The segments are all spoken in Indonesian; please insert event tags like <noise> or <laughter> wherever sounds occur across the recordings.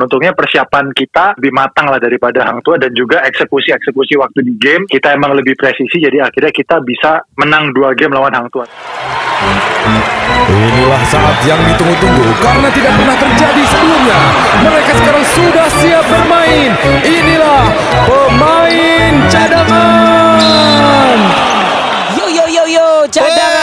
untungnya persiapan kita lebih matang lah daripada Hang Tua dan juga eksekusi-eksekusi waktu di game kita emang lebih presisi jadi akhirnya kita bisa menang dua game lawan Hang Tua. Inilah saat yang ditunggu-tunggu karena tidak pernah terjadi sebelumnya. Mereka sekarang sudah siap bermain. Inilah pemain cadangan. Yo yo yo yo cadangan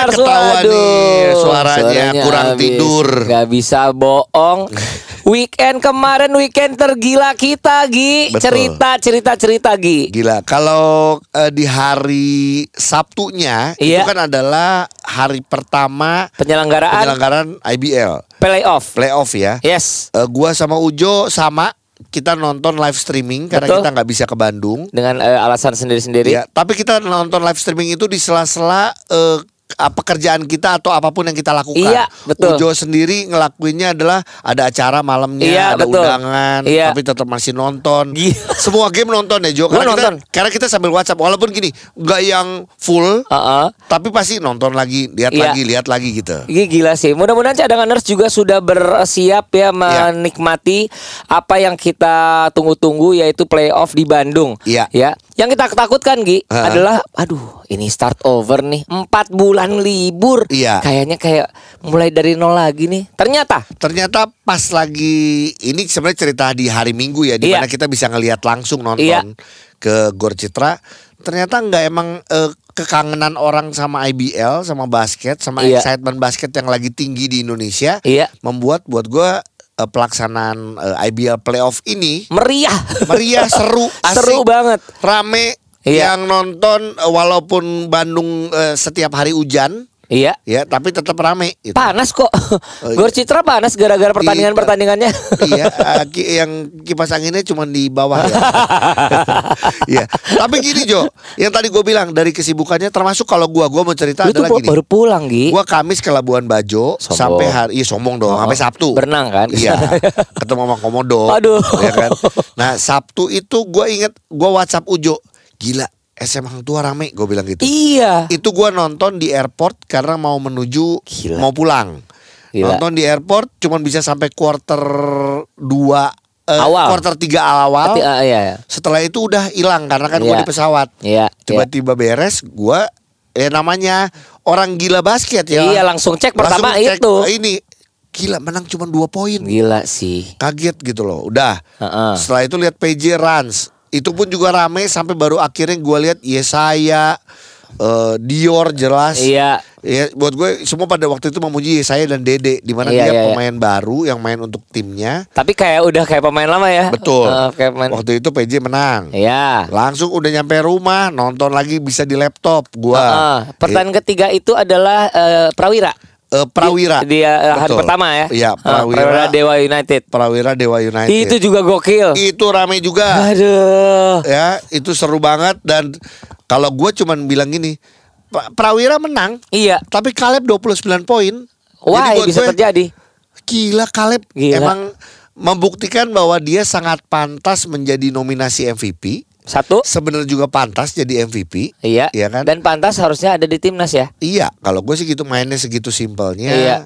Eh, ketahuan nih suaranya kurang habis. tidur. Gak bisa bohong <laughs> Weekend kemarin weekend tergila kita Gi Betul. Cerita cerita cerita Gi Gila, kalau eh, di hari Sabtunya itu Iya. kan adalah hari pertama Penyelenggaraan penyelenggaraan IBL playoff playoff ya. Yes Eh, gua sama Ujo sama kita nonton live streaming karena Betul. kita nggak bisa ke Bandung. Dengan eh, alasan sendiri-sendiri Ya, tapi kita nonton live streaming itu di sela-sela eh, apa pekerjaan kita atau apa pun yang kita lakukan. Iya, betul. Ujo sendiri ngelakuinnya adalah ada acara malamnya, Iya, ada betul. undangan, Iya. tapi tetap masih nonton. Gila. <laughs> Semua game nonton ya Jo. Gua Karena kita, nonton. karena kita sambil WhatsApp walaupun gini, nggak yang full, Heeh. tapi pasti nonton lagi, lihat Iya. lagi, lihat lagi gitu. Gila sih. Mudah-mudahan cadanganers juga sudah bersiap ya menikmati apa yang kita tunggu-tunggu yaitu playoff di Bandung. Iya. Ya. Yang kita takutkan Gi Heeh. adalah aduh, ini start over nih. Empat bulan libur. Iya. Kayaknya kayak mulai dari nol lagi nih. Ternyata Ternyata pas lagi ini sebenarnya cerita di hari Minggu ya, di Iya. mana kita bisa ngelihat langsung nonton Iya. ke Gor Citra. Ternyata nggak emang eh, kekangenan orang sama IBL, sama basket, sama Iya. excitement basket yang lagi tinggi di Indonesia, Iya. membuat buat gue eh, pelaksanaan eh, IBL playoff ini meriah. meriah, seru, <laughs> asik, Seru banget. rame. Iya. Yang nonton eh, walaupun Bandung eh, setiap hari hujan, Iya. ya tapi tetap rame. gitu. Panas kok. Oh, iya. Gor Citra panas gara-gara pertandingan-pertandingannya. iya, eh, ki- yang kipas anginnya cuma di bawah ya. <laughs> Iya. Tapi gini Jo, yang tadi gue bilang dari kesibukannya termasuk kalau gua gua mau cerita Lu adalah gini. baru pulang, Gi. Gua Kamis ke Labuan Bajo Sombong. sampai hari iya sombong dong, Oh, sampai Sabtu. berenang kan? Iya. <laughs> Ketemu sama Komodo. Aduh. Ya kan? Nah, Sabtu itu gua inget gua WhatsApp Ujo. Gila, SM Hang Tua rame, gue bilang gitu. Iya. Itu gua nonton di airport karena mau menuju Gila. mau pulang. Gila. Nonton di airport cuman bisa sampai quarter 2 Awal. quarter 3 awal. Tapi, ah, iya. Setelah itu udah hilang karena kan Iya. di pesawat. Iya. Tiba-tiba beres gua ya namanya orang gila basket ya. Iya, langsung cek pertama Langsung cek, itu. Ini gila menang cuma 2 poin. Gila sih. Kaget gitu loh. Udah. Heeh. Setelah itu lihat PJ Rans. Itu pun juga rame sampai baru akhirnya gua lihat Yesaya eh, Dior jelas. Iya. Ya, buat gue semua pada waktu itu memuji saya dan Dede di mana Iya, dia iya, iya. pemain baru yang main untuk timnya. Tapi kayak udah kayak pemain lama ya. Betul. Eh, kayak pemain. Waktu itu PJ menang. Iya. Langsung udah nyampe rumah, nonton lagi bisa di laptop gua. Heeh. Pertandingan ketiga itu adalah eh, Prawira. Eh, Prawira. Dia eh, hari Betul. pertama ya. Iya, Eh, Prawira. Dewa United. Prawira Dewa United. Itu juga gokil. Itu rame juga. Aduh. ya, itu seru banget dan kalau gue cuman bilang gini, Pra- Prawira menang, Iya. tapi Kaleb 29 poin. Wah, buat bisa gue, terjadi. Gila Kaleb Gila. emang membuktikan bahwa dia sangat pantas menjadi nominasi MVP. Satu. Sebenarnya juga pantas jadi MVP. Iya. Iya kan? Dan pantas harusnya ada di timnas ya. Iya, kalau gue sih gitu mainnya segitu simpelnya. Iya.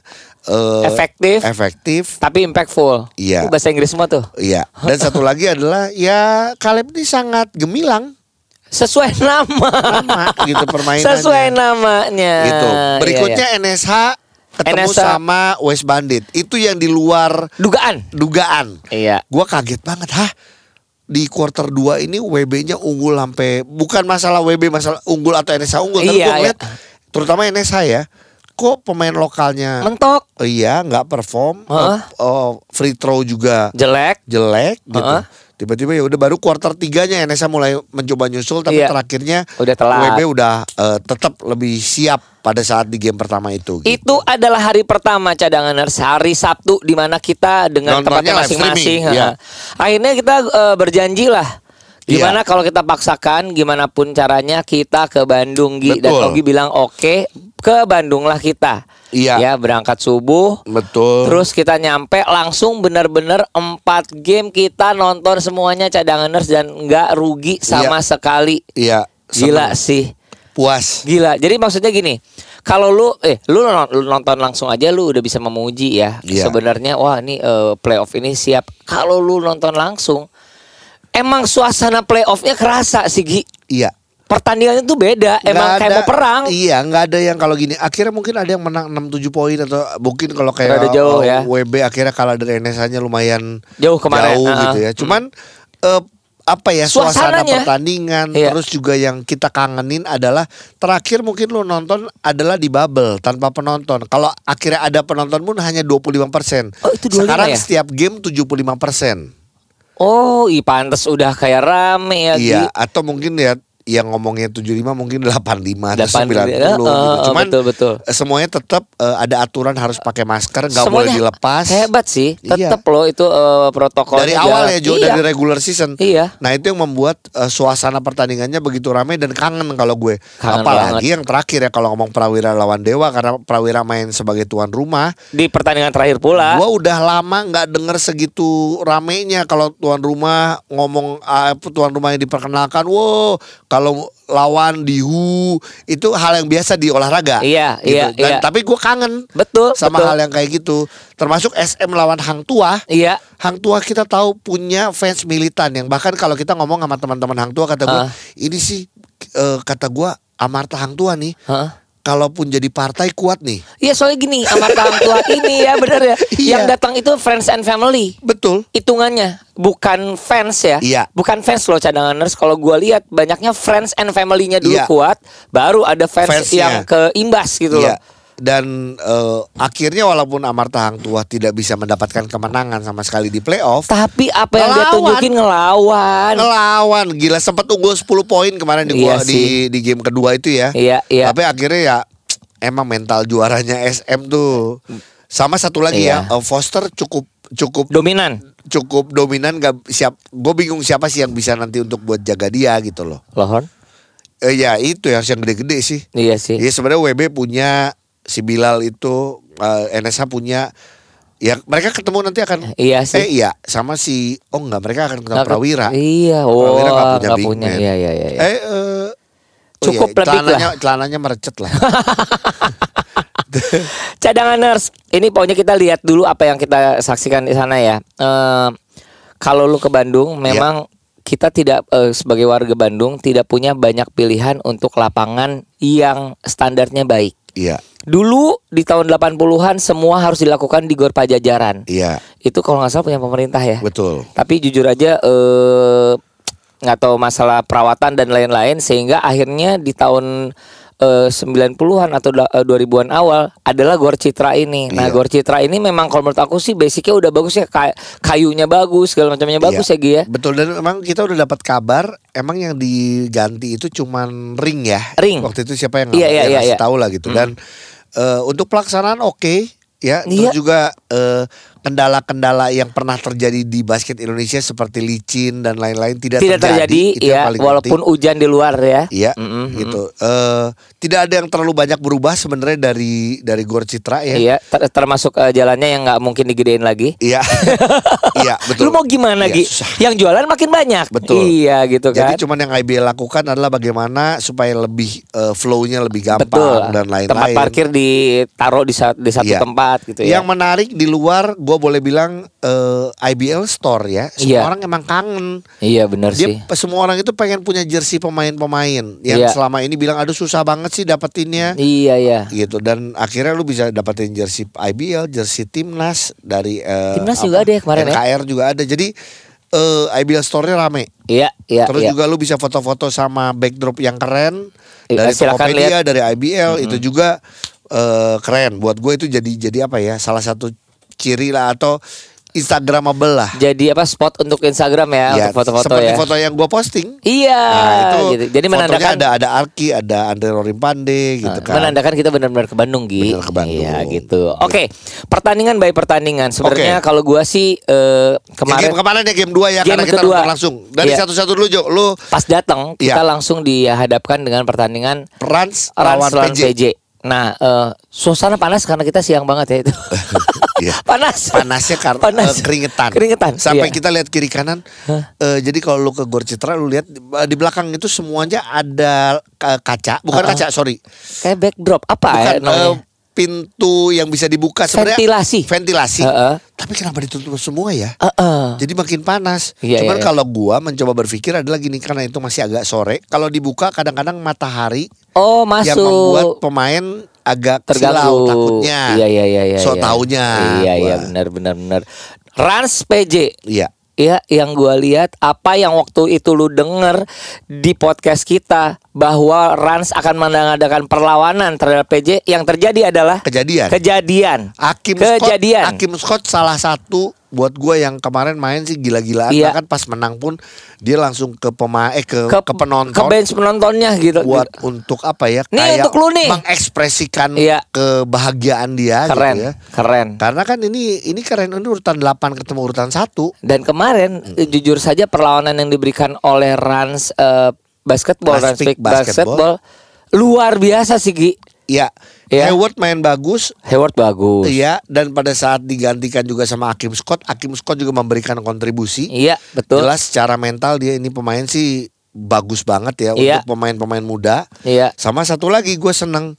eh, Efektif. Efektif. Tapi impactful. Iya. Uh, bahasa Inggris semua tuh. Iya. Dan satu lagi adalah ya Kaleb ini sangat gemilang. Sesuai <laughs> nama. Sama gitu permainannya. Sesuai namanya. Gitu. Iya, Berikutnya NSH ketemu NSH. sama West Bandit. Itu yang di luar iya. dugaan. dugaan. Iya. Gua kaget banget, hah? Di quarter 2 ini WB-nya unggul sampai bukan masalah WB masalah unggul atau NSH unggul, tapi Iya, ngeliat iya. terutama NSH ya. Kok pemain lokalnya Mentok. Iya nggak perform, Heeh. oh, free throw juga Jelek. jelek gitu. Heeh. Tiba-tiba ya udah baru quarter tiganya NSA mulai mencoba nyusul tapi Iya. terakhirnya Udah telat. WB udah eh, tetap lebih siap pada saat di game pertama itu. gitu. Itu adalah hari pertama cadanganers hari Sabtu di mana kita dengan Nontonnya tempatnya masing-masing. ha. Akhirnya kita eh, berjanji lah. Gimana Iya. kalau kita paksakan, gimana pun caranya kita ke Bandung Gi dan Betul. Ogi bilang oke ke Bandung lah kita. Iya. Ya berangkat subuh. Betul. Terus kita nyampe langsung bener-bener empat game kita nonton semuanya cadanganers dan nggak rugi sama sekali. Iya. Gila sih. Puas. Gila. Jadi maksudnya gini, Kalau lu eh lu non- lu nonton langsung aja lu udah bisa memuji ya. Iya. Sebenarnya wah ini eh, playoff ini siap. Kalau lu nonton langsung emang suasana playoffnya kerasa sih Gi. Iya. Pertandingannya tuh beda, emang Nggak kayak ada- mau perang. Iya, nggak ada yang kalau gini. Akhirnya mungkin ada yang menang 6 7 poin atau mungkin kalau kayak Rada jauh ya. WB akhirnya kalah dari NSA-nya lumayan Jauh kemarin, jauh uh-uh. gitu ya. Cuman eh, apa ya suasana Suasananya. pertandingan Iya. terus juga yang kita kangenin adalah terakhir mungkin lu nonton adalah di bubble tanpa penonton. Kalau akhirnya ada penonton pun hanya 25%. Oh, itu 25 Sekarang ya? setiap game 75%. Oh, i pantes udah kayak rame ya Gi. Iya, atau mungkin ya yang ngomongnya 75 mungkin 85 atau 85, 90 eh, gitu. eh, Cuman betul, betul. eh, semuanya tetap eh, ada aturan harus pakai masker, nggak boleh dilepas. Hebat sih, Iya. tetap loh itu eh, protokol Dari awal ya Jo, dari regular season. Iya. Nah itu yang membuat eh, suasana pertandingannya begitu ramai dan kangen kalau gue. Kangen Apalagi banget. yang terakhir ya kalau ngomong Prawira lawan Dewa karena Prawira main sebagai tuan rumah. Di pertandingan terakhir pula. Gua udah lama nggak denger segitu ramenya kalau tuan rumah ngomong ah, tuan rumah yang diperkenalkan. Wow, kalau lawan di HU itu hal yang biasa di olahraga. Iya, gitu. iya, Dan iya. tapi gue kangen Betul, sama betul. hal yang kayak gitu. Termasuk SM lawan Hang Tua. Iya. Hang Tua kita tahu punya fans militan yang bahkan kalau kita ngomong sama teman-teman Hang Tua kata gue Ah. ini sih eh, kata gue Amarta Hang Tua nih. Hah? Kalaupun jadi partai kuat nih. Iya soalnya gini Amarta Hang Tua ini ya bener ya <laughs> Iya. Yang datang itu friends and family Betul. Hitungannya Bukan fans ya Iya. Bukan fans loh cadanganers Kalau gua lihat banyaknya friends and family-nya dulu Iya. kuat Baru ada fans Fansnya. yang keimbas gitu Iya. loh Dan eh, akhirnya walaupun Amarta Hang Tua tidak bisa mendapatkan kemenangan sama sekali di playoff, Tapi apa yang dia Ngelawan. tunjukin ngelawan ngelawan gila sempat unggul 10 poin kemarin di Iya gua di di game kedua itu ya. Iya iya Tapi akhirnya ya emang mental juaranya SM tuh. Sama satu lagi Iya. ya, Foster cukup cukup Dominan cukup dominan gak siap. Gue bingung siapa sih yang bisa nanti untuk buat jaga dia gitu loh. Lohon Eh, ya itu ya harus yang gede-gede sih. Iya sih Iya sebenarnya WB punya si Bilal itu eh, NSH punya ya mereka ketemu nanti akan Iya sih. eh iya sama si oh enggak mereka akan ketemu Prawira. Iya oh Prawira nggak punya big punya. Iya iya iya iya. Eh oh Cukup iya, lebih celananya, lah. celananya merecet lah. <laughs> Cadanganers, ini pokoknya kita lihat dulu apa yang kita saksikan di sana ya. Eh, kalau lu ke Bandung, memang kita tidak eh, sebagai warga Bandung tidak punya banyak pilihan untuk lapangan yang standarnya baik. iya, Dulu di tahun 80-an semua harus dilakukan di Gor Pajajaran. iya, Itu kalau nggak salah punya pemerintah ya. betul. Tapi jujur aja eh, nggak tahu masalah perawatan dan lain-lain sehingga akhirnya di tahun eh, 90-an atau eh, 2000-an awal adalah Gor Citra ini. Nah, Iya. Gor Citra ini memang kalau menurut aku sih basicnya udah bagus ya Kay- kayunya bagus, segala macamnya bagus Iya. ya Gi ya. Betul dan memang kita udah dapat kabar emang yang diganti itu cuman ring ya. Ring. Waktu itu siapa yang Iya, iya, yang iya, iya. tahu lah gitu dan eh, untuk pelaksanaan oke ya. Iya. Terus juga eh, kendala-kendala yang pernah terjadi di basket Indonesia seperti licin dan lain-lain tidak, Tidak terjadi yang ya walaupun penting. hujan di luar ya. Iya, Mm-mm, gitu. Eh, tidak ada yang terlalu banyak berubah sebenarnya dari dari Gor Citra ya. Iya, ter- termasuk eh, jalannya yang nggak mungkin digedein lagi. Iya, <laughs> iya betul. Lu mau gimana Iya, Gi? susah. Yang jualan makin banyak. Betul. Iya gitu kan. Jadi cuman yang IBL lakukan adalah bagaimana supaya lebih eh, flow-nya lebih gampang Betul. dan lain-lain. Tempat parkir ditaruh di, di satu Iya. tempat gitu ya. Yang menarik di luar, gue boleh bilang eh, IBL Store ya. Semua Iya. orang emang kangen. Iya benar Dia sih. semua orang itu pengen punya jersey pemain-pemain yang Iya. selama ini bilang aduh susah banget sih dapetinnya. Iya iya. gitu dan akhirnya lu bisa dapetin jersey IBL, jersey timnas dari eh, Timnas juga ada ya kemarin ya? NKR juga ada. Jadi eh, IBL store-nya rame. Iya iya. Terus iya. juga lu bisa foto-foto sama backdrop yang keren Iya, dari Tokopedia, lihat. dari IBL itu juga eh, keren. Buat gue itu jadi jadi apa ya? Salah satu ciri lah atau Instagramable lah. Jadi apa spot untuk Instagram ya, Ya, untuk foto-foto seperti ya. foto yang gue posting. Iya. Nah, itu gitu. Jadi menandakan ada ada Arki, ada Andre Rorimpande gitu Nah, kan. menandakan kita benar-benar ke Bandung Gi. Benar ke Bandung. Iya gitu. Oke, pertandingan by pertandingan. Sebenarnya Oke. kalau gua sih Yang kemarin game kemarin ya game 2 ya Game karena kita kedua. langsung. Dari Iya. satu-satu dulu Jo, lu pas datang kita Iya. langsung dihadapkan dengan pertandingan Rans lawan PJ. PJ. Nah, eh, suasana panas karena kita siang banget ya itu. <laughs> Iya. Panas. Panasnya karena Panas. eh, keringetan. Keringetan, Sampai iya. kita lihat kiri kanan. eh, jadi kalau lu ke Gor Citra lu lihat eh, di belakang itu semuanya ada ka- kaca, bukan Uh-uh. kaca, sorry. Kayak backdrop apa Bukan ya namanya? eh, pintu yang bisa dibuka sebenarnya Ventilasi. Ventilasi. Uh-uh. Tapi kenapa ditutup semua ya? Heeh. Jadi makin panas. Iya, Cuman iya, iya. kalau gua mencoba berpikir adalah gini karena itu masih agak sore. Kalau dibuka kadang-kadang matahari Oh, yang membuat masuk. pemain agak Terganggu. silau takutnya. Iya, iya, iya, iya. So iya. taunya. Iya, iya, gua. benar, benar, benar. Rans PJ. Iya. Ya, yang gua lihat apa yang waktu itu lu denger di podcast kita bahwa Rans akan mengadakan perlawanan terhadap PJ yang terjadi adalah Kejadian. kejadian. Hakim Kejadian. Scott, Hakim Scott salah satu buat gue yang kemarin main sih gila-gilaan Iya. bahkan pas menang pun dia langsung ke pemain eh ke, ke, penonton ke bench penontonnya gitu. buat untuk apa ya Nih, untuk lu nih. mengekspresikan Iya. kebahagiaan dia keren, gitu ya. keren. Karena kan ini ini keren ini urutan 8 ketemu urutan 1. Dan kemarin eh, jujur saja perlawanan yang diberikan oleh Rans eh, basketball, Rans Rans Pick Pick basketball. Basketball. luar biasa sih Gi. Iya. Iya. Hayward main bagus. Hayward bagus. Iya, dan pada saat digantikan juga sama Hakim Scott, Hakim Scott juga memberikan kontribusi. Iya, betul. Jelas secara mental dia ini pemain sih bagus banget ya Iya. untuk pemain-pemain muda. Iya. Sama satu lagi gue seneng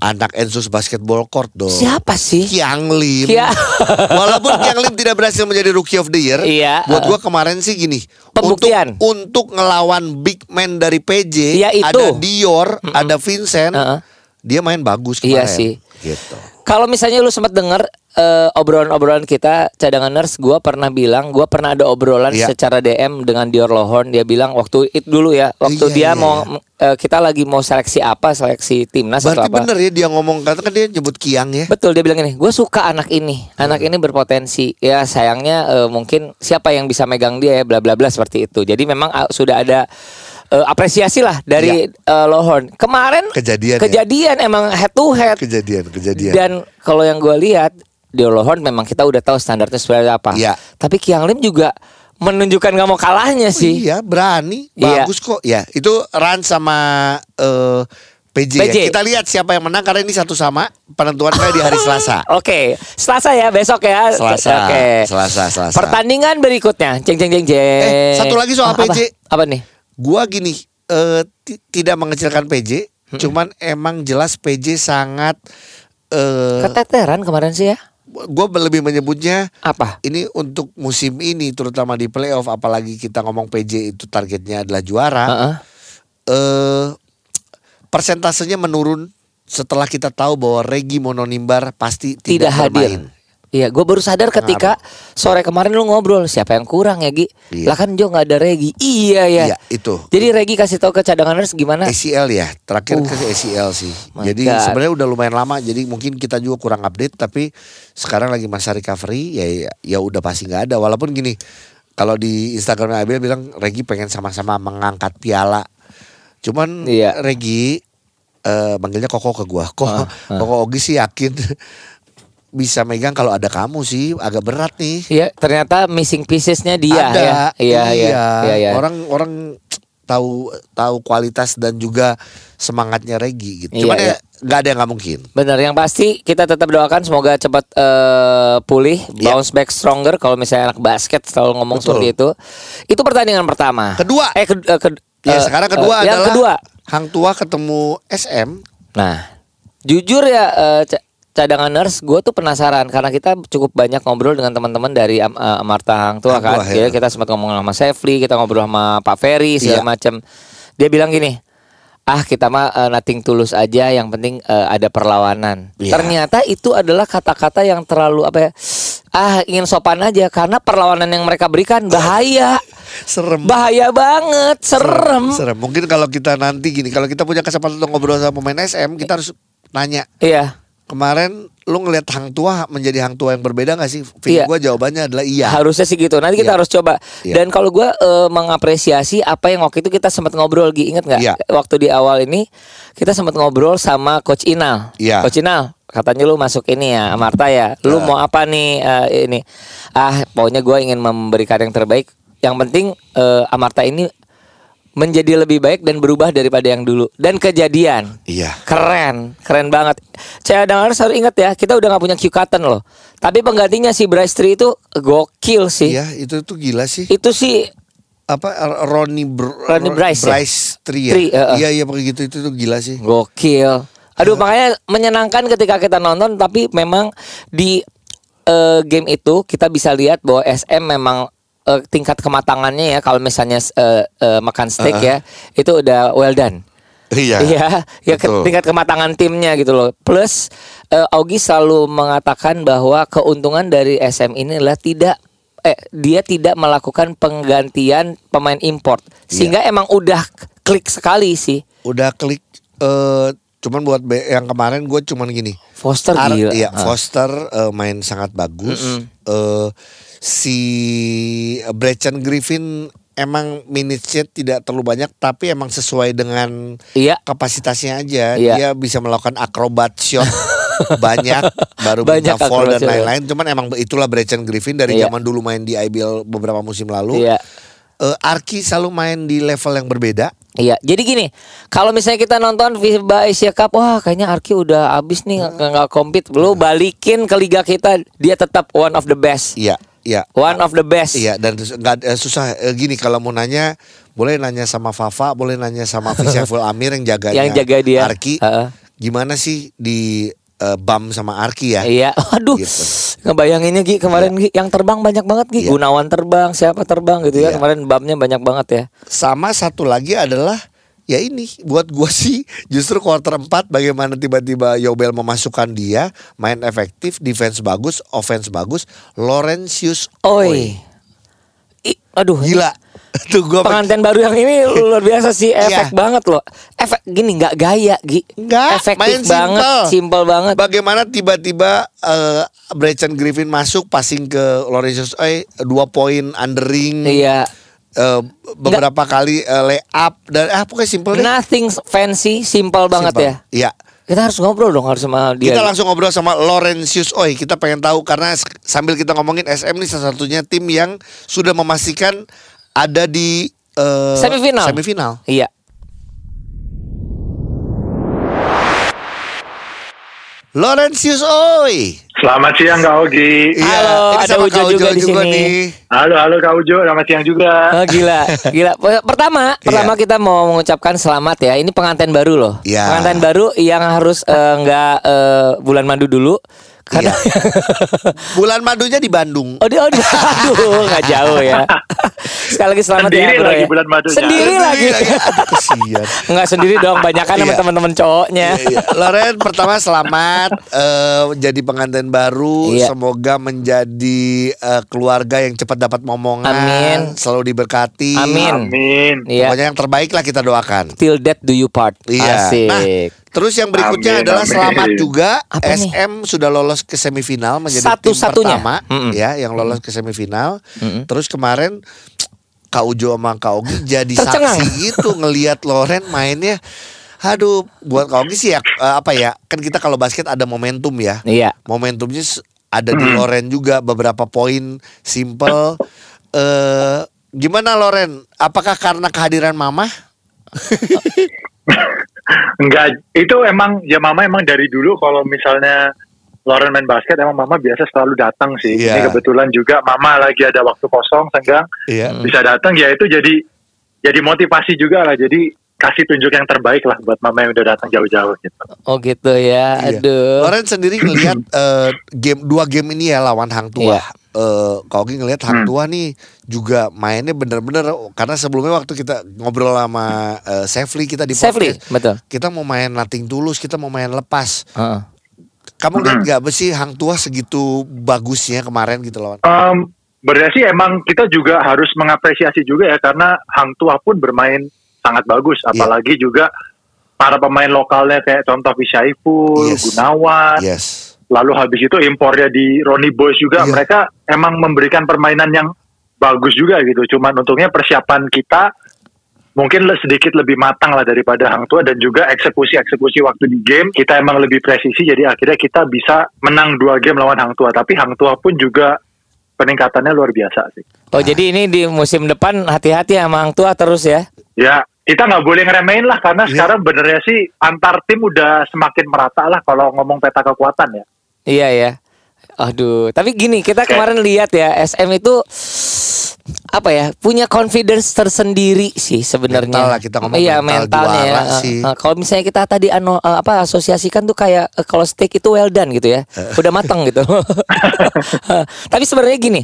anak Ensus Basketball Court dong. Siapa sih? Kiang Lim. Kia- <laughs> Walaupun Kiang Lim tidak berhasil menjadi Rookie of the Year, Iya. buat gue kemarin sih gini. Pembuktian. Untuk, untuk ngelawan big man dari PJ, Iya, itu. ada Dior, ada Vincent, Heeh. dia main bagus Iya kemarin. sih. Gitu. Kalau misalnya lu sempat denger eh, obrolan-obrolan kita cadangan nurse, gua pernah bilang, gua pernah ada obrolan Iya. secara DM dengan Dior Lohorn. Dia bilang waktu itu dulu ya, waktu Iya, dia iya, mau eh, kita lagi mau seleksi apa, seleksi timnas atau Berarti apa. bener ya dia ngomong kata kan dia nyebut Kiang ya. Betul dia bilang ini, gue suka anak ini, anak ini berpotensi. Ya sayangnya eh, mungkin siapa yang bisa megang dia ya, bla bla bla seperti itu. Jadi memang ah, sudah ada eh, apresiasi lah dari eh, Lohorn. Kemarin. Kejadian ya? kejadian emang head to head. Kejadian, kejadian. Dan kalau yang gue lihat di Lohorn memang kita udah tahu standarnya seperti apa. Iya. Tapi Kiang Lim juga menunjukkan gak mau kalahnya sih. Iya, berani, Iya. bagus kok. Ya, itu Ran sama eh, PJ, PJ. ya. Kita lihat siapa yang menang karena ini satu sama penentuannya di hari <laughs> Selasa. Oke, Selasa ya besok ya. Selasa, Oke. Selasa, Selasa. Pertandingan berikutnya, jeng jeng jeng jeng. Eh, satu lagi soal apa? PJ. Apa nih? Gua gini, eh, ti- tidak mengecilkan PJ, Hmm. cuman emang jelas PJ sangat eh Keteteran kemarin sih ya. Gua lebih menyebutnya Apa? ini untuk musim ini terutama di playoff apalagi kita ngomong PJ itu targetnya adalah juara. Heeh. eh persentasenya menurun setelah kita tahu bahwa Regi Mononimbar pasti Tidak, tidak, hadir. bermain. Iya, gue baru sadar ketika sore kemarin lu ngobrol siapa yang kurang ya Gi? Iya. Lah kan Jo nggak ada Regi. Iya ya. Iya, itu. Jadi Regi kasih tahu ke cadanganers gimana? ACL ya, terakhir Uh, ke ACL sih. Jadi sebenarnya udah lumayan lama, jadi mungkin kita juga kurang update. Tapi sekarang lagi masa recovery, ya ya, ya udah pasti nggak ada. Walaupun gini, kalau di Instagramnya Abel bilang Regi pengen sama-sama mengangkat piala. Cuman Iya. Regi eh manggilnya Koko ke gua. Kok Ah, ah. Koko Ogi sih yakin bisa megang kalau ada kamu sih agak berat nih. Iya, ternyata missing piecesnya dia ada, ya. Iya, iya, iya, iya. Orang orang tahu tahu kualitas dan juga semangatnya Regi gitu. Iya, Cuman iya. ya nggak ada yang nggak mungkin. Benar, yang pasti kita tetap doakan semoga cepat eh, pulih, Iya. bounce back stronger. Kalau misalnya anak basket selalu ngomong Betul. seperti itu. Itu pertandingan pertama. Kedua. Eh, ke- eh, ke- Ya eh, sekarang kedua yang adalah kedua. Hang Tua ketemu SM. Nah, jujur ya ca- cadanganers, gue tuh penasaran karena kita cukup banyak ngobrol dengan teman-teman dari Am- eh, Amarta Hang Tua kan. Tua, Jadi ya. kita sempat ngomong sama Sefli, kita ngobrol sama Pak Ferry segala Iya. macam. Dia bilang gini, ah kita mah eh, nothing tulus aja, yang penting eh, ada perlawanan. Iya. Ternyata itu adalah kata-kata yang terlalu apa ya? Ah ingin sopan aja karena perlawanan yang mereka berikan bahaya, <laughs> Serem. bahaya banget, serem. Serem. Mungkin kalau kita nanti gini, kalau kita punya kesempatan untuk ngobrol sama pemain SM, kita harus nanya. Iya. Kemarin lu ngelihat Hang Tua menjadi Hang Tua yang berbeda gak sih? Feeling Iya. gua jawabannya adalah iya. Harusnya sih gitu. Nanti kita Iya. harus coba. Iya. Dan kalau gue mengapresiasi apa yang waktu itu kita sempat ngobrol, Gi, inget nggak? Iya. Waktu di awal ini kita sempat ngobrol sama Coach Inal. Iya. Coach Inal, katanya lu masuk ini ya, Marta ya. Lu Iya. mau apa nih eh, ini? Ah, pokoknya gue ingin memberikan yang terbaik. Yang penting eh, Amarta ini menjadi lebih baik dan berubah daripada yang dulu dan kejadian. Iya. Keren, keren banget. Saya dengar harus ingat ya, kita udah nggak punya Q Cotton loh. Tapi penggantinya si Bryce Tree itu gokil sih. Iya, itu tuh gila sih. Itu sih Apa Ronnie Br Ronnie Bryce ya? Tri ya? Tri, uh, uh. Iya, iya pakai gitu itu tuh gila sih. gokil. Aduh, makanya menyenangkan ketika kita nonton tapi memang di eh, game itu kita bisa lihat bahwa SM memang eh, tingkat kematangannya ya kalau misalnya eh, eh, makan steak ya, itu udah well done. Iya. <laughs> Iya, ya ke- betul. tingkat kematangan timnya gitu loh. Plus eh, Augie selalu mengatakan bahwa keuntungan dari SM ini adalah tidak eh dia tidak melakukan penggantian pemain import. Sehingga emang udah klik sekali sih. Udah klik eh cuman buat yang kemarin gue cuman gini. Foster Ar- gila. Iya, Ah. Foster eh, main sangat bagus. Eh, si Brechen Griffin emang minutes-nya tidak terlalu banyak tapi emang sesuai dengan Iya. kapasitasnya aja. Iya. Dia bisa melakukan akrobat shot <laughs> banyak baru Banyak fall dan shot. lain-lain. Cuman emang itulah Brechen Griffin dari Iya. zaman dulu main di IBL beberapa musim lalu. Iya. Eh, Arki selalu main di level yang berbeda. Iya, jadi gini, kalau misalnya kita nonton FIBA Asia Cup, wah kayaknya Arki udah abis nih nggak nggak compete, lu balikin ke liga kita, dia tetap one of the best, Iya, iya. one of the best. Iya dan nggak eh, susah eh, gini kalau mau nanya boleh nanya sama Fafa, boleh nanya sama Fisyaiful <laughs> Amir yang jaganya Yang jaga dia. Arki. Heeh. Gimana sih di eh, BAM sama Arki ya? Iya, aduh, Gitu. ngebayanginnya Gi kemarin Gi, yang terbang banyak banget Gi, Iya. Gunawan terbang, siapa terbang gitu ya, Iya. kemarin bamnya banyak banget ya. Sama satu lagi adalah ya ini buat gua <laughs> sih justru quarter 4 bagaimana tiba-tiba Yobel memasukkan dia main efektif, defense bagus, offense bagus, Laurentius Oi, I, aduh, gila. <laughs> Tuh gua pengantin baru yang ini luar biasa sih, <laughs> efek Iya. banget loh, efek gini nggak gaya Gi, Nggak, efektif main banget, simple. simple banget. Bagaimana tiba-tiba eh Brechen Griffin masuk passing ke Laurentius eh dua poin undering Iya. eh, beberapa kali eh, lay up dan ah pokoknya simple deh. Nothing fancy, simple banget Simple. ya. Iya. Kita harus ngobrol dong harus sama dia. Kita langsung ngobrol sama Laurentius Oi. Kita pengen tahu karena sambil kita ngomongin SM ini salah satunya tim yang sudah memastikan ada di eh, semifinal. Semifinal. Iya. Laurentius Oi. Selamat siang Kak Ogi. Iya, Halo, ini ada sama Ujo Kak juga di sini. nih. Halo, halo Kak Ujo, selamat siang juga. Oh gila, gila. <laughs> Pertama, pertama kita mau mengucapkan selamat ya. Ini pengantin baru loh. Iya. Pengantin baru yang harus eh, nggak eh, bulan madu dulu. Karena <laughs> Bulan madunya di Bandung. oh dia, oh dia, aduh <laughs> nggak jauh ya. Sekali lagi selamat Sendiri ya. bro, lagi ya. bulan madunya. Sendiri lagi. Aduh, kesian. Nggak sendiri dong, banyak kan sama Iya. teman-teman cowoknya. Iya, iya. Loren pertama selamat eh, jadi pengantin baru. Iya. Semoga menjadi eh, keluarga yang cepat dapat momongan. Amin. Selalu diberkati. Amin. Amin. Iya. Pokoknya yang terbaik lah kita doakan. Till death do you part. Iya. Asik. Nah, terus yang berikutnya Amin, adalah amin. selamat juga Apa nih? SM sudah lolos ke semifinal menjadi tim Satu-satunya. pertama Mm-mm. ya yang lolos ke semifinal. Mm-mm. Terus kemarin Kak Ujo sama Kak Ogi jadi Tercengang. saksi gitu ngelihat Loren mainnya. Aduh, buat Ogi sih ya eh, apa ya? Kan kita kalau basket ada momentum ya. Iya. Momentumnya ada di Loren juga beberapa poin simple. Eh gimana Loren? Apakah karena kehadiran Mama? <laughs> Enggak, itu emang ya mama emang dari dulu kalau misalnya Lauren main basket emang mama biasa selalu datang sih. Iya. Ini kebetulan juga mama lagi ada waktu kosong senggang Iya. bisa datang ya itu jadi jadi motivasi juga lah. Jadi kasih tunjuk yang terbaik lah buat mama yang udah datang jauh-jauh gitu. Oh gitu ya. Iya. Aduh. Loren sendiri ngelihat <clears throat> eh, game dua game ini ya lawan Hang Tua. Iya. Eh, Kak Ogi ngelihat Hang Hmm. Tua nih juga mainnya bener-bener karena sebelumnya waktu kita ngobrol sama eh, Sefli kita di Safely, podcast, betul. kita mau main nating tulus, kita mau main lepas. Heeh. Kamu lihat gak apa sih Hang Tua segitu bagusnya kemarin gitu lawan? Um, berarti emang kita juga harus mengapresiasi juga ya karena Hang Tua pun bermain sangat bagus, Iya. apalagi juga para pemain lokalnya kayak contoh Vishaiful, Yes. Gunawan, Yes. lalu habis itu impornya di Ronnie Boys juga Iya. mereka emang memberikan permainan yang bagus juga gitu. Cuman untungnya persiapan kita mungkin sedikit lebih matang lah daripada Hang Tua dan juga eksekusi-eksekusi waktu di game kita emang lebih presisi jadi akhirnya kita bisa menang dua game lawan Hang Tua. Tapi Hang Tua pun juga peningkatannya luar biasa sih. Oh jadi ini di musim depan hati-hati sama Hang Tua terus ya. Ya, kita nggak boleh ngeremehin lah karena Iya. sekarang benernya sih antar tim udah semakin merata lah kalau ngomong peta kekuatan ya. Iya ya. Aduh, tapi gini kita kemarin lihat ya SM itu apa ya punya confidence tersendiri sih sebenarnya. Mental lah, kita ngomong iya, mental mentalnya ya. sih. eh, kalau misalnya kita tadi ano, eh, apa asosiasikan tuh kayak kalau steak itu well done gitu ya, udah matang gitu. <laughs> <laughs> tapi sebenarnya gini,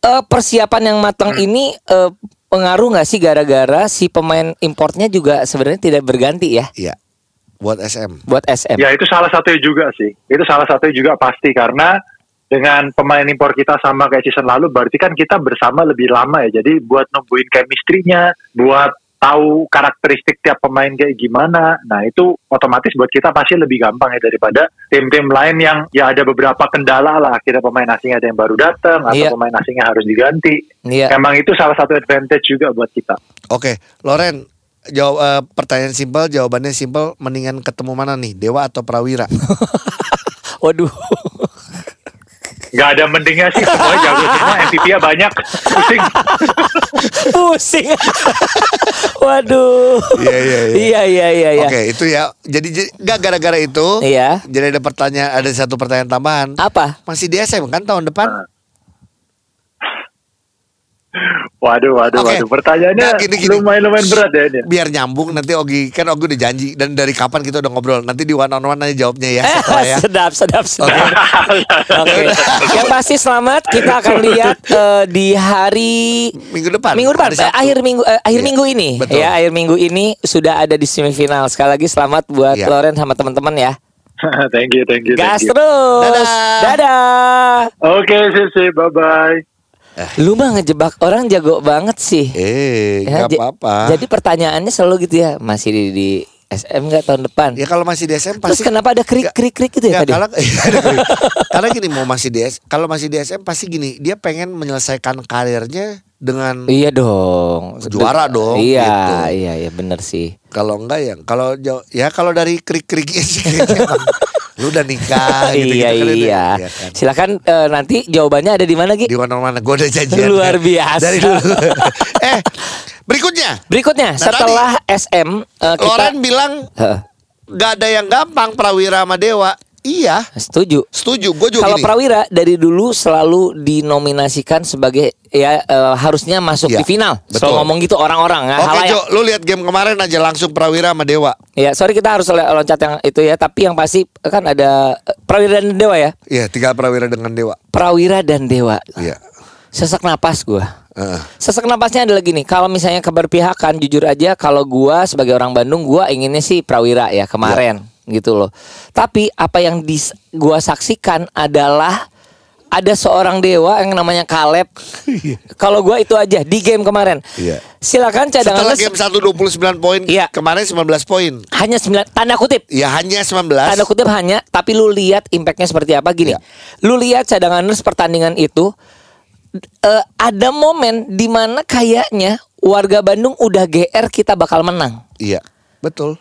eh, persiapan yang matang Hmm. ini eh, pengaruh nggak sih gara-gara si pemain importnya juga sebenarnya tidak berganti ya Iya. Buat SM. buat SM. Ya itu salah satunya juga sih. Itu salah satunya juga pasti karena dengan pemain impor kita sama kayak season lalu berarti kan kita bersama lebih lama ya. Jadi buat nembuin chemistry-nya, buat tahu karakteristik tiap pemain kayak gimana. Nah, itu otomatis buat kita pasti lebih gampang ya daripada tim-tim lain yang ya ada beberapa kendala lah. Akhirnya pemain asing ada yang baru datang atau Iya. pemain asingnya harus diganti. Iya. Emang itu salah satu advantage juga buat kita. Oke, Loren, jawab eh, pertanyaan simpel, jawabannya simpel. Mendingan ketemu mana nih, Dewa atau Prawira? <laughs> Waduh. Gak ada mendingnya sih, semua jago semua, MVP-nya banyak, pusing. <laughs> Pusing. <laughs> Waduh. Iya, iya, iya. Iya iya iya iya. Oke, itu ya. Jadi nggak gara-gara itu. Iya. Jadi ada pertanyaan, ada satu pertanyaan tambahan. Apa? Masih di SM kan tahun depan? <laughs> Waduh, waduh, Oke. waduh. Pertanyaannya Nah, gini, gini. lumayan-lumaman berat ya ini. Biar nyambung nanti Ogi kan Ogi udah janji dan dari kapan kita udah ngobrol. Nanti di one on one aja jawabnya ya setelah ya. sedap sedap sedap. Oke. Oke. Yang pasti selamat kita akan lihat eh, di hari Minggu depan. minggu depan hari eh, akhir minggu eh, akhir Iya. minggu ini Betul. ya akhir minggu ini sudah ada di semifinal. Sekali lagi selamat buat Iya. Loren sama teman-teman ya. <laughs> thank you, thank you, Gas thank you. terus. Dadah. Dadah. Oke, sip, sip, bye-bye. Lu mah ngejebak orang jago banget sih. Eh, Ya, ja- apa-apa. Jadi pertanyaannya selalu gitu ya, masih di, di SM nggak tahun depan? Ya kalau masih di SM Terus pasti kenapa ada krik krik krik gitu ya tadi? kalau, <laughs> karena gini mau masih di kalau masih di SM pasti gini dia pengen menyelesaikan karirnya dengan Iya dong. Juara dong, Iya, gitu. iya, iya bener sih. kalau enggak ya kalau ya kalau dari krik kriknya sih <laughs> lu udah nikah <laughs> gitu, iya, gitu iya. Iya kan? Silakan eh, nanti jawabannya ada di mana Gi? di mana mana gue udah janjian Luar biasa. dari dulu <laughs> eh berikutnya Berikutnya Nah, setelah SM eh, kita Loren bilang Heeh, nggak ada yang gampang Prawira sama Dewa iya setuju. setuju gue juga Kalau gini Prawira dari dulu selalu dinominasikan sebagai ya eh, harusnya masuk Iya, di final. betul. Selalu ngomong gitu orang-orang. ya, Oke halayak. Jo, lu lihat game kemarin aja langsung Prawira sama Dewa. Ya, sorry kita harus loncat yang itu ya, tapi yang pasti kan ada eh, Prawira dan Dewa ya. Iya, tiga Prawira dengan Dewa. Prawira dan Dewa. Iya. Sesak napas gua. Heeh. Sesak napasnya adalah gini, kalau misalnya keberpihakan jujur aja kalau gua sebagai orang Bandung gua inginnya sih Prawira ya kemarin gitu loh. Tapi apa yang dis, gua saksikan adalah ada seorang dewa yang namanya Kaleb. kalau gua itu aja di game kemarin. Iya. Silakan cadangan Setelah game 1 29 poin, Iya. kemarin 19 poin. hanya 9 tanda kutip Ya hanya 19. Tanda kutip hanya, tapi lu lihat impactnya seperti apa gini. Iya. Lu lihat cadanganers pertandingan itu eh, ada momen di mana kayaknya warga Bandung udah GR kita bakal menang. Iya, betul.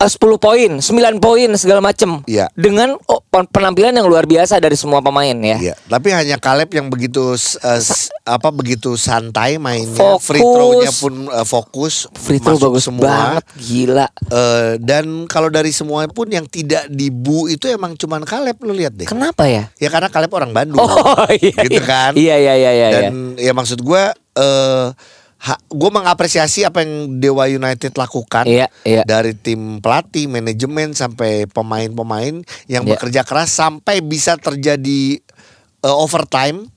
Eh, 10 poin, 9 poin segala macem Iya. Dengan oh, pen- penampilan yang luar biasa dari semua pemain ya. Iya, tapi hanya Kaleb yang begitu eh, s- apa begitu santai mainnya, Fokus. free throw-nya pun eh, fokus, Free throw bagus banget, gila. Eh, dan kalau dari semua pun yang tidak dibu itu emang cuman Kaleb lu lihat deh. Kenapa ya? Ya karena Kaleb orang Bandung. Oh <laughs> iya, gitu iya. kan. Iya iya iya iya. iya. Dan ya maksud gue eh gue mengapresiasi apa yang Dewa United lakukan Iya, iya. dari tim pelatih, manajemen sampai pemain-pemain yang Iya. bekerja keras sampai bisa terjadi eh, overtime.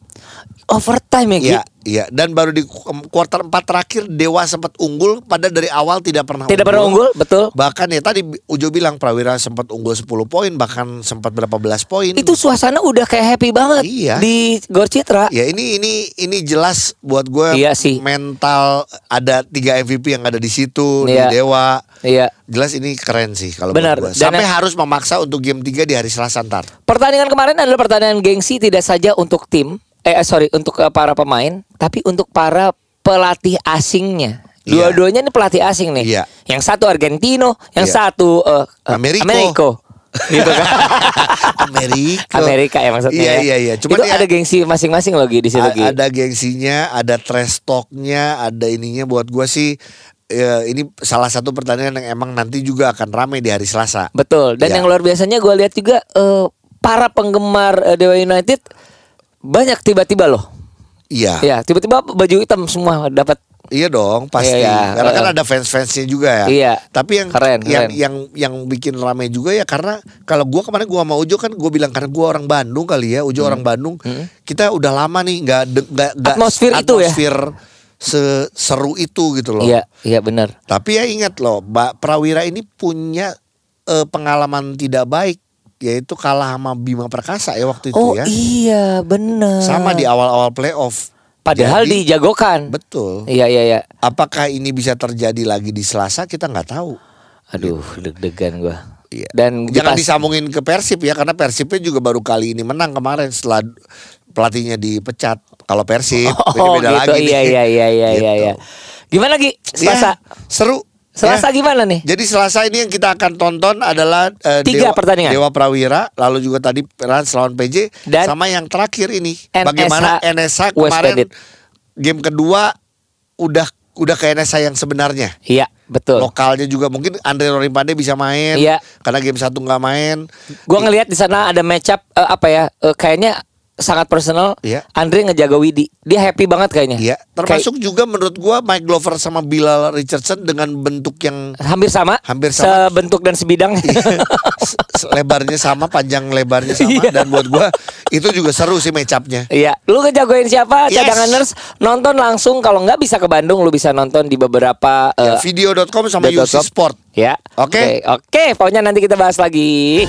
Overtime ya? Iya, iya. Dan baru di ku- kuarter 4 terakhir Dewa sempat unggul pada dari awal tidak pernah Tidak pernah unggul, betul. Bahkan ya tadi Ujo bilang Prawira sempat unggul 10 poin bahkan sempat berapa belas poin. Itu suasana udah kayak happy banget Iya. di Gor Citra. Ya ini ini ini jelas buat gue Iya sih. mental ada tiga MVP yang ada di situ Iya. di Dewa. Iya. Jelas ini keren sih kalau Benar. buat. Dan Sampai yang- harus memaksa untuk game 3 di hari Selasa ntar. Pertandingan kemarin adalah pertandingan gengsi tidak saja untuk tim, eh eh, sorry untuk eh, para pemain, tapi untuk para pelatih asingnya. Iya. Dua-duanya ini pelatih asing nih. Iya. Yang satu Argentino, yang Iya. satu eh, eh, Ameriko. Ameriko. gitu kan. <laughs> Amerika. Amerika ya maksudnya. Iya ya. iya iya. Cuman itu ya, ada gengsi masing-masing loh Gi, di situ ada gengsinya, ada trash talknya, ada ininya buat gua sih ya, ini salah satu pertandingan yang emang nanti juga akan ramai di hari Selasa. Betul. Dan Iya. yang luar biasanya gue lihat juga eh, para penggemar eh, Dewa United banyak tiba-tiba loh. Iya. Ya, tiba-tiba baju hitam semua dapat. Iya dong, pasti. Iya, karena kan uh. ada fans-fansnya juga ya. Iya. Tapi yang Keren, yang keren. yang yang bikin ramai juga ya karena kalau gua kemarin gua sama Ujo kan gua bilang karena gua orang Bandung kali ya, Ujo orang Bandung. Kita udah lama nih nggak nggak Hmm. Atmosfer itu ya? atmosfer seseru itu gitu loh. Iya, iya benar. Tapi ya ingat loh, Mbak Prawira ini punya eh, pengalaman tidak baik yaitu kalah sama Bima Perkasa ya waktu itu Oh ya. iya, benar. Sama di awal-awal playoff. Padahal Jadi, dijagokan. betul. Iya, iya, iya. Apakah ini bisa terjadi lagi di Selasa kita nggak tahu. Aduh, deg-degan gua. Iya. Dan Jangan dipas- disambungin ke Persib ya karena Persibnya juga baru kali ini menang kemarin setelah pelatihnya dipecat. Kalau Persib <laughs> Oh, beda gitu. lagi nih. Iya, iya, iya, iya, Gitu. iya, iya. Gimana Gi? Selasa. Ya, seru. Selasa Ya. gimana nih? Jadi Selasa ini yang kita akan tonton adalah eh, Tiga Dewa, pertandingan. Dewa Prawira, lalu juga tadi Rans lawan PJ Dan sama yang terakhir ini NSH bagaimana NSH West kemarin Bandit. game kedua udah udah ke NSH yang sebenarnya. Iya, betul. Lokalnya juga mungkin Andre Rorimpande bisa main Iya. karena game satu nggak main. Gua ngelihat di sana ada match up eh, apa ya? eh, kayaknya sangat personal. Iya. Andre ngejaga Widi. Dia happy banget kayaknya. Iya, termasuk juga menurut gua Mike Glover sama Bilal Richardson dengan bentuk yang hampir sama. Hampir sama. Sebentuk dan sebidang. s- lebarnya sama, panjang lebarnya sama Iya. dan buat gua itu juga seru sih match up-nya. Iya, lu ngejagoin siapa? Yes. Cadanganers nonton langsung kalau nggak bisa ke Bandung, lu bisa nonton di beberapa Ya, eh, video.com sama. UC Sport. Ya. Oke. Oke, oke, pokoknya nanti kita bahas lagi.